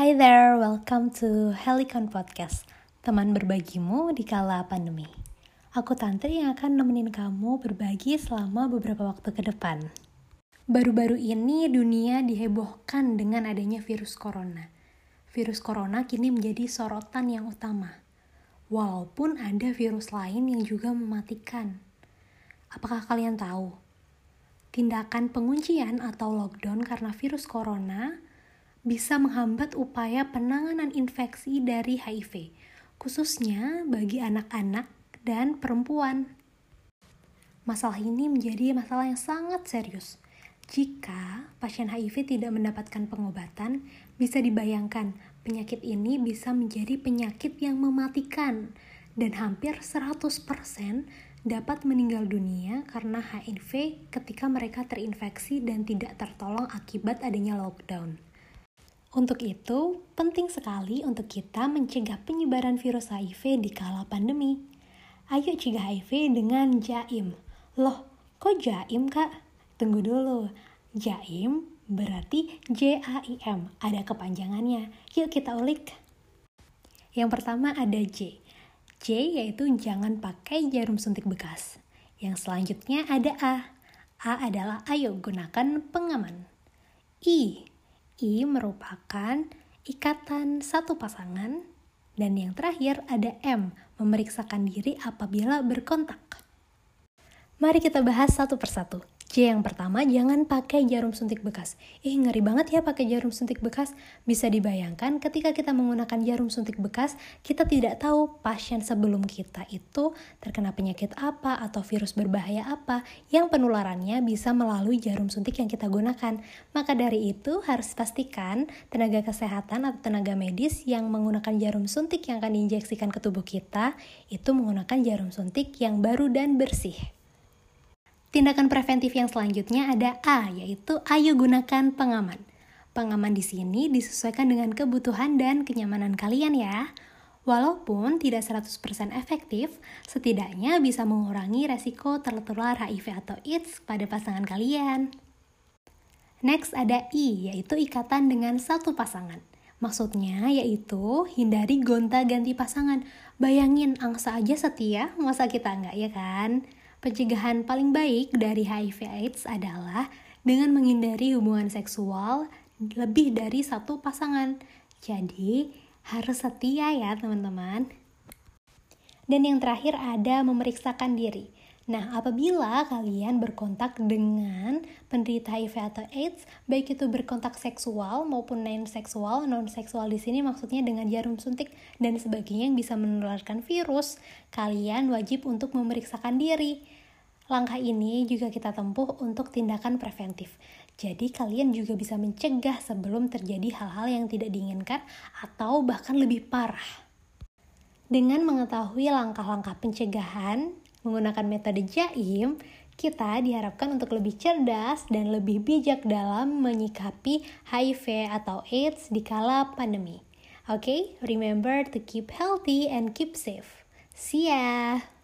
Hi there, welcome to Helicon Podcast, teman berbagimu di kala pandemi. Aku Tante yang akan nemenin kamu berbagi selama beberapa waktu ke depan. Baru-baru ini dunia dihebohkan dengan adanya virus corona. Virus corona kini menjadi sorotan yang utama. Walaupun ada virus lain yang juga mematikan. Apakah kalian tahu? Tindakan penguncian atau lockdown karena virus corona bisa menghambat upaya penanganan infeksi dari HIV, khususnya bagi anak-anak dan perempuan. Masalah ini menjadi masalah yang sangat serius. Jika pasien HIV tidak mendapatkan pengobatan, bisa dibayangkan penyakit ini bisa menjadi penyakit yang mematikan dan hampir 100% dapat meninggal dunia karena HIV ketika mereka terinfeksi dan tidak tertolong akibat adanya lockdown. Untuk itu, penting sekali untuk kita mencegah penyebaran virus HIV di kala pandemi. Ayo cegah HIV dengan jaim. Loh, kok jaim kak? Tunggu dulu. Jaim berarti J-A-I-M, ada kepanjangannya. Yuk kita ulik. Yang pertama ada J. J yaitu jangan pakai jarum suntik bekas. Yang selanjutnya ada A. A adalah ayo gunakan pengaman. I I merupakan ikatan satu pasangan, dan yang terakhir ada M, memeriksakan diri apabila berkontak. Mari kita bahas satu persatu. C yang pertama, jangan pakai jarum suntik bekas. Ih, ngeri banget ya pakai jarum suntik bekas. Bisa dibayangkan ketika kita menggunakan jarum suntik bekas, kita tidak tahu pasien sebelum kita itu terkena penyakit apa atau virus berbahaya apa yang penularannya bisa melalui jarum suntik yang kita gunakan. Maka dari itu harus pastikan tenaga kesehatan atau tenaga medis yang menggunakan jarum suntik yang akan diinjeksikan ke tubuh kita itu menggunakan jarum suntik yang baru dan bersih. Tindakan preventif yang selanjutnya ada A, yaitu ayo gunakan pengaman. Pengaman di sini disesuaikan dengan kebutuhan dan kenyamanan kalian ya. Walaupun tidak 100% efektif, setidaknya bisa mengurangi resiko tertular HIV atau AIDS pada pasangan kalian. Next ada I, yaitu ikatan dengan satu pasangan. Maksudnya yaitu hindari gonta-ganti pasangan. Bayangin angsa aja setia, masa kita enggak ya kan? Pencegahan paling baik dari HIV AIDS adalah dengan menghindari hubungan seksual lebih dari satu pasangan. Jadi, harus setia ya teman-teman. Dan yang terakhir ada memeriksakan diri. Nah, apabila kalian berkontak dengan penderita HIV atau AIDS, baik itu berkontak seksual maupun non-seksual, non-seksual di sini maksudnya dengan jarum suntik dan sebagainya yang bisa menularkan virus, kalian wajib untuk memeriksakan diri. Langkah ini juga kita tempuh untuk tindakan preventif. Jadi kalian juga bisa mencegah sebelum terjadi hal-hal yang tidak diinginkan atau bahkan lebih parah. Dengan mengetahui langkah-langkah pencegahan, Menggunakan metode JAIM, kita diharapkan untuk lebih cerdas dan lebih bijak dalam menyikapi HIV atau AIDS di kala pandemi. Oke, okay? remember to keep healthy and keep safe. See ya!